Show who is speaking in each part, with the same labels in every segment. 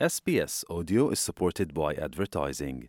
Speaker 1: SBS Audio is supported by advertising.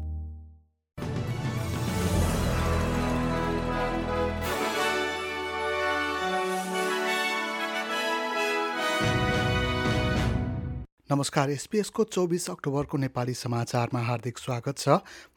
Speaker 2: नमस्कार एसपिएसको चौबिस अक्टोबरको नेपाली समाचारमा हार्दिक स्वागत छ।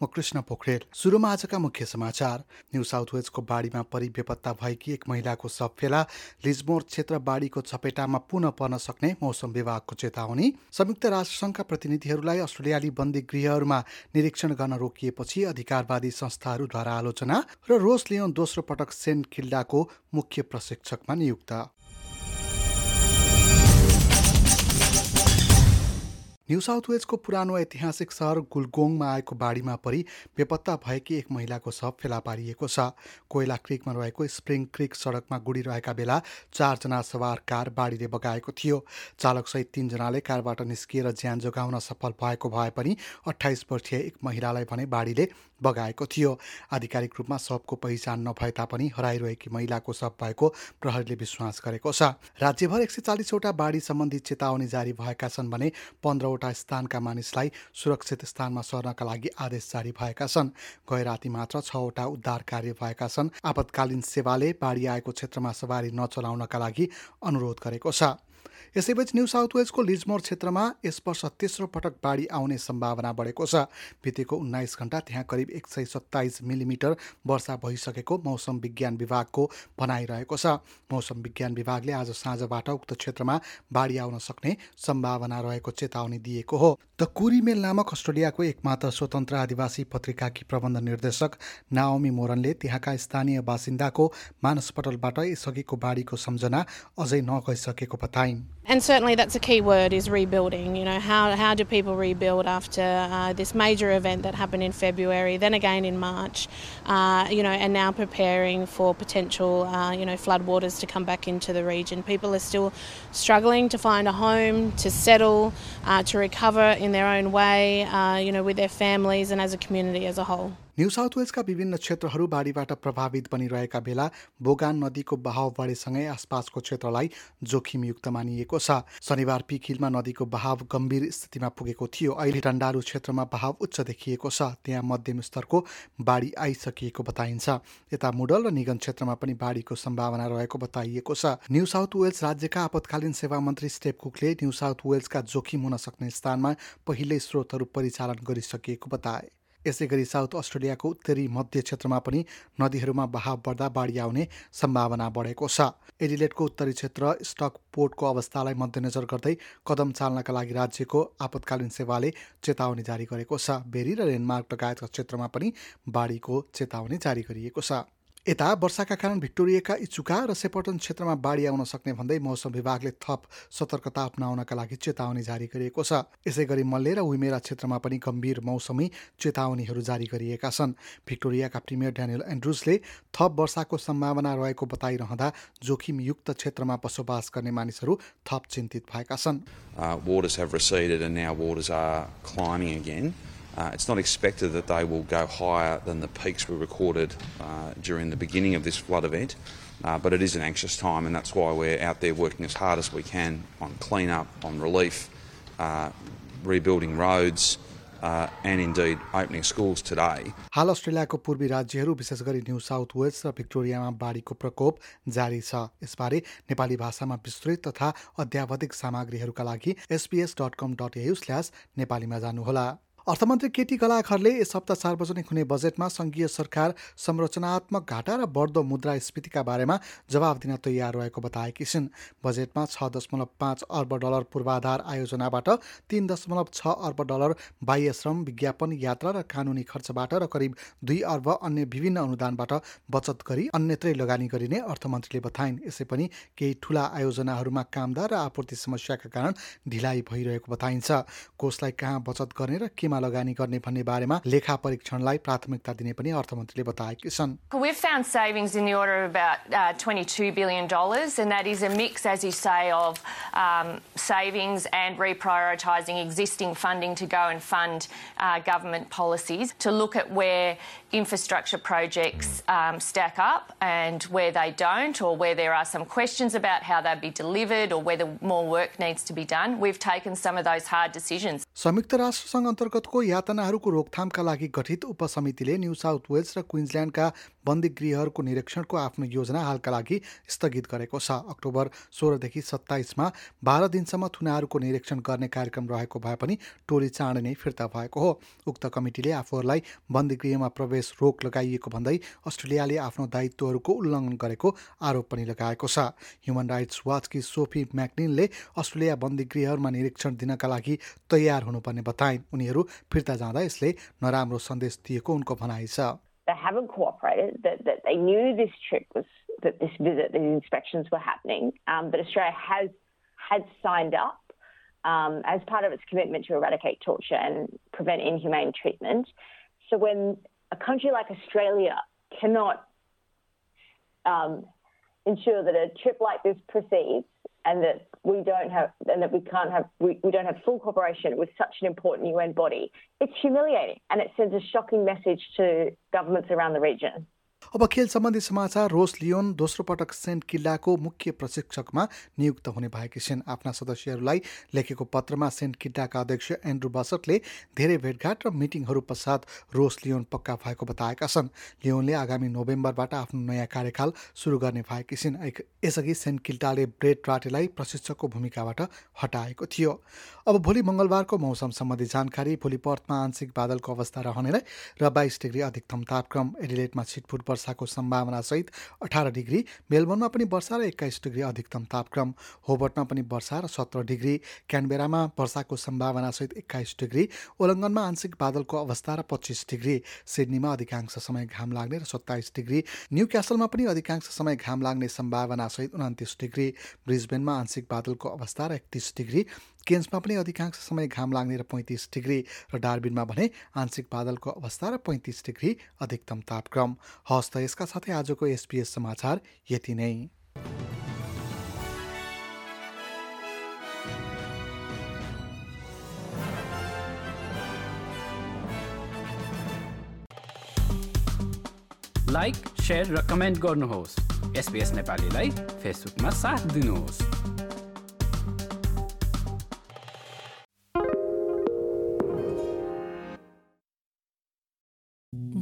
Speaker 2: म कृष्ण पोखरेल। सुरुमा आजका मुख्य समाचार। न्यू साउथ वेल्सको बाढीमा परि बेपत्ता भएकी एक महिलाको सब फेला लिजमोर क्षेत्र बाढीको चपेटामा पुनः पर्न सक्ने मौसम विभागको चेतावनी। संयुक्त राष्ट्रसङ्घका प्रतिनिधिहरूलाई अस्ट्रेलियाली बन्दी गृहहरूमा निरीक्षण गर्न रोकिएपछि अधिकारवादी संस्थाहरूद्वारा आलोचना र रोस लियोन दोस्रो पटक सेन्ट किल्डाको मुख्य प्रशिक्षकमा नियुक्त। न्यू साउथ वेल्सको पुरानो ऐतिहासिक सहर गुलगोङमा आएको बाढीमा परि बेपत्ता भएकी एक महिलाको शव फेला पारिएको छ। कोइला क्रिकमा रहेको स्प्रिङ क्रिक सडकमा गुडिरहेका बेला चारजना सवार कार बाढीले बगाएको थियो। चालकसहित तिनजनाले कारबाट निस्किएर ज्यान जोगाउन सफल भएको भए पनि अठाइस वर्षीय एक महिलालाई भने बाढीले बगाएको थियो। आधिकारिक रूपमा शवको पहिचान नभए तापनि हराइरहेकी महिलाको शव भएको प्रहरीले विश्वास गरेको छ। राज्यभर एक सय चालिसवटा बाढी सम्बन्धी चेतावनी जारी भएका छन् भने पन्ध्रवटा स्थानका मानिसलाई सुरक्षित स्थानमा सर्नका लागि आदेश जारी भएका छन्। गए राति मात्र छवटा उद्धार कार्य भएका छन्। आपतकालीन सेवाले बाढी आएको क्षेत्रमा सवारी नचलाउनका लागि अनुरोध गरेको छ। यसैबीच न्यू साउथ वेल्सको लिजमोर क्षेत्रमा यस वर्ष तेस्रो पटक बाढी आउने सम्भावना बढेको छ। बितेको उन्नाइस घण्टा त्यहाँ करिब एक सय सत्ताइस मिलिमिटर वर्षा भइसकेको मौसम विज्ञान विभागको भनाइरहेको छ। मौसम विज्ञान विभागले आज साँझबाट उक्त क्षेत्रमा बाढी आउन सक्ने सम्भावना रहेको चेतावनी दिएको हो। द कुरीमेल नामक अस्ट्रेलियाको एकमात्र स्वतन्त्र आदिवासी पत्रिकाकी प्रबन्ध निर्देशक नाओमी मोरनले त्यहाँका स्थानीय बासिन्दाको मानसपटलबाट यसअघिको बाढीको सम्झना अझै नगइसकेको बताइन्।
Speaker 3: And certainly, that's a key word is rebuilding. You know, how, how do people rebuild after uh, this major event that happened in February, then again in March, uh, you know, and now preparing for potential, uh, you know, floodwaters to come back into the region. People are still struggling to find a home, to settle, uh, to recover in their own way, uh, you know, with their families and as a community as a whole.
Speaker 2: New South वेल्सका विभिन्न क्षेत्रहरू बाढीबाट प्रभावित बनिरहेका बेला बोगान नदीको बहाव बढेसँगै आसपासको क्षेत्रलाई जोखिमयुक्त मानिएको छ। शनिबार पिखिलमा नदीको बहाव गम्भीर स्थितिमा पुगेको थियो। अहिले टन्डारू क्षेत्रमा बहाव उच्च देखिएको छ। त्यहाँ मध्यम स्तरको बाढी आइसकिएको बताइन्छ। यता मुडल र निगन क्षेत्रमा पनि बाढीको सम्भावना रहेको बताइएको छ। न्यू साउथ वेल्स राज्यका आपतकालीन सेवा मन्त्री स्टेप कुकले न्यू साउथ वेल्सका जोखिम हुन सक्ने स्थानमा पहिल्यै स्रोतहरू परिचालन गरिसकिएको बताए। यसै गरी साउथ अस्ट्रेलियाको उत्तरी मध्य क्षेत्रमा पनि नदीहरूमा बहाव बढ्दा बाढी आउने सम्भावना बढेको छ। एडिलेटको उत्तरी क्षेत्र स्टक पोर्टको अवस्थालाई मध्यनजर गर्दै कदम चाल्नका लागि राज्यको आपतकालीन सेवाले चेतावनी जारी गरेको छ। बेरी र रेनमार्क लगायतका क्षेत्रमा पनि बाढीको चेतावनी जारी गरिएको छ। यता वर्षाका कारण भिक्टोरियाका इचुका र सेपर्टन क्षेत्रमा बाढी आउन सक्ने भन्दै मौसम विभागले थप सतर्कता अप्नाउनका लागि चेतावनी जारी गरिएको छ। यसै गरी मल्ले र उमेरा क्षेत्रमा पनि गम्भीर मौसमी चेतावनीहरू जारी गरिएका छन्। भिक्टोरियाका प्रिमियर ड्यानियल एन्ड्रुसले थप वर्षाको सम्भावना रहेको बताइरहँदा जोखिमयुक्त क्षेत्रमा बसोबास गर्ने मानिसहरू थप चिन्तित भएका छन्।
Speaker 4: Uh. Uh, it's not expected that they will go higher than the peaks we recorded uh, during the beginning of this flood event, uh, but it is an anxious time, and that's why we're out there working as hard as we can on clean-up, on relief, uh, rebuilding roads, uh, and indeed opening schools today.
Speaker 2: हाल अस्ट्रेलियाको पूर्वी राज्यहरू विशेष गरी new south Wales र भिक्टोरियामा बाढीको प्रकोप जारी छ यसबारे नेपाली भाषामा विस्तृत तथा अध्यावधिक सामग्रीहरूका लागि SBS dot com dot AU slash नेपालीमा जानुहोला अर्थमन्त्री केटी कलाखरले यस हप्ता सार्वजनिक हुने बजेटमा सङ्घीय सरकार संरचनात्मक घाटा र बढ्दो मुद्रास्फीतिका बारेमा जवाब दिन तयार रहेको बताएकी छिन्। बजेटमा छ दशमलव पाँच अर्ब डलर पूर्वाधार आयोजनाबाट तिन दशमलव छ अर्ब डलर बाह्य श्रम विज्ञापन यात्रा र कानुनी खर्चबाट र करिब दुई अर्ब अन्य विभिन्न अनुदानबाट बचत गरी अन्यत्रै लगानी गरिने अर्थमन्त्रीले बताइन्। यसै पनि केही ठूला आयोजनाहरूमा कामदार र आपूर्ति समस्याका कारण ढिलाइ भइरहेको बताइन्छ। कोषलाई कहाँ बचत गर्ने र केमा लगानी गर्ने भन्ने बारेमा लेखा परीक्षणलाई प्राथमिकता दिने पनि अर्थमन्त्रीले बताएकी छन्
Speaker 5: We've found savings in the order of about uh, $22 billion, and that is a mix, as you say, of um, savings and reprioritising existing funding to go and fund uh, government policies to look at where infrastructure projects um, stack up and where they don't, or where there are some questions about how they'll be delivered or whether more work needs to be done. We've taken some of those hard decisions.
Speaker 2: संयुक्त राष्ट्रसङ्घ अन्तर्गतको यातनाहरूको रोकथामका लागि गठित उपसमितिले new south Wales र क्विन्सल्यान्डका बन्दी गृहहरूको निरीक्षणको आफ्नो योजना हालका लागि स्थगित गरेको छ। अक्टोबर सोह्रदेखि सत्ताइसमा बाह्र दिनसम्म थुनाहरूको निरीक्षण गर्ने कार्यक्रम रहेको भए पनि टोली चाँडै नै फिर्ता भएको हो। उक्त कमिटीले आफूहरूलाई बन्दी गृहमा प्रवेश रोक लगाइएको भन्दै अस्ट्रेलियाले आफ्नो दायित्वहरूको उल्लङ्घन गरेको आरोप पनि लगाएको छ। ह्युमन राइट्स वाचकी सोफी म्याक्निनले अस्ट्रेलिया बन्दी गृहहरूमा निरीक्षण दिनका लागि तयार हुनुपर्ने बताइन्। उनीहरू फिर्ता जाँदा यसले नराम्रो सन्देश दिएको उनको भनाइ छ
Speaker 6: they haven't cooperated, that, that they knew this trip was, that this visit, these inspections were happening, um, but Australia has had signed up um, as part of its commitment to eradicate torture and prevent inhumane treatment. So when a country like Australia cannot um, ensure that a trip like this proceeds and that we don't have and that we can't have we, we don't have full cooperation with such an important UN body, it's humiliating and it sends a shocking message to governments around the region.
Speaker 2: अब खेल सम्बन्धी समाचार रोस Leone दोस्रो पटक saint किल्लाको मुख्य प्रशिक्षकमा नियुक्त हुने भएकी छिन्। आफ्ना सदस्यहरूलाई लेखेको पत्रमा सेन्ट किल्लाका अध्यक्ष एन्ड्रु बसटले धेरै भेटघाट र मिटिङहरू पश्चात रोस लियोन पक्का भएको बताएका छन्। लियोनले आगामी नोभेम्बरबाट आफ्नो नयाँ कार्यकाल सुरु गर्ने भएकी छिन्। यसअघि सेन्ट किल्टाले ब्रेड राटेलाई प्रशिक्षकको भूमिकाबाट हटाएको थियो। अब भोलि मङ्गलबारको मौसम सम्बन्धी जानकारी भोलि पर्थमा आंशिक बादलको अवस्था रहने र बाइस डिग्री अधिकतम तापक्रम एडिलेटमा छिटफुट वर्षाको सम्भावनासहित अठार डिग्री मेलबोर्नमा पनि वर्षा र एक्काइस डिग्री अधिकतम तापक्रम होबर्टमा पनि वर्षा र सत्र डिग्री क्यानबेरामा वर्षाको सम्भावनासहित एक्काइस डिग्री ओलङ्गनमा आंशिक बादलको अवस्था र पच्चिस डिग्री सिडनीमा अधिकांश समय घाम लाग्ने र सत्ताइस डिग्री न्यू क्यासलमा पनि अधिकांश समय घाम लाग्ने सम्भावनासहित उन्तिस डिग्री ब्रिजबेनमा आंशिक बादलको अवस्था र एकतिस डिग्री केन्समा पनि अधिकांश समय घाम लाग्ने र पैँतिस डिग्री र डार्बिनमा भने आंशिक बादलको अवस्था र पैँतिस डिग्री अधिकतम तापक्रम। हस् त यसका साथै आजको एसपिएस समाचार यति नै।
Speaker 7: लाइक सेयर र कमेन्ट गर्नुहोस्। एसपिएस नेपालीलाई फेसबुकमा साथ दिनुहोस्।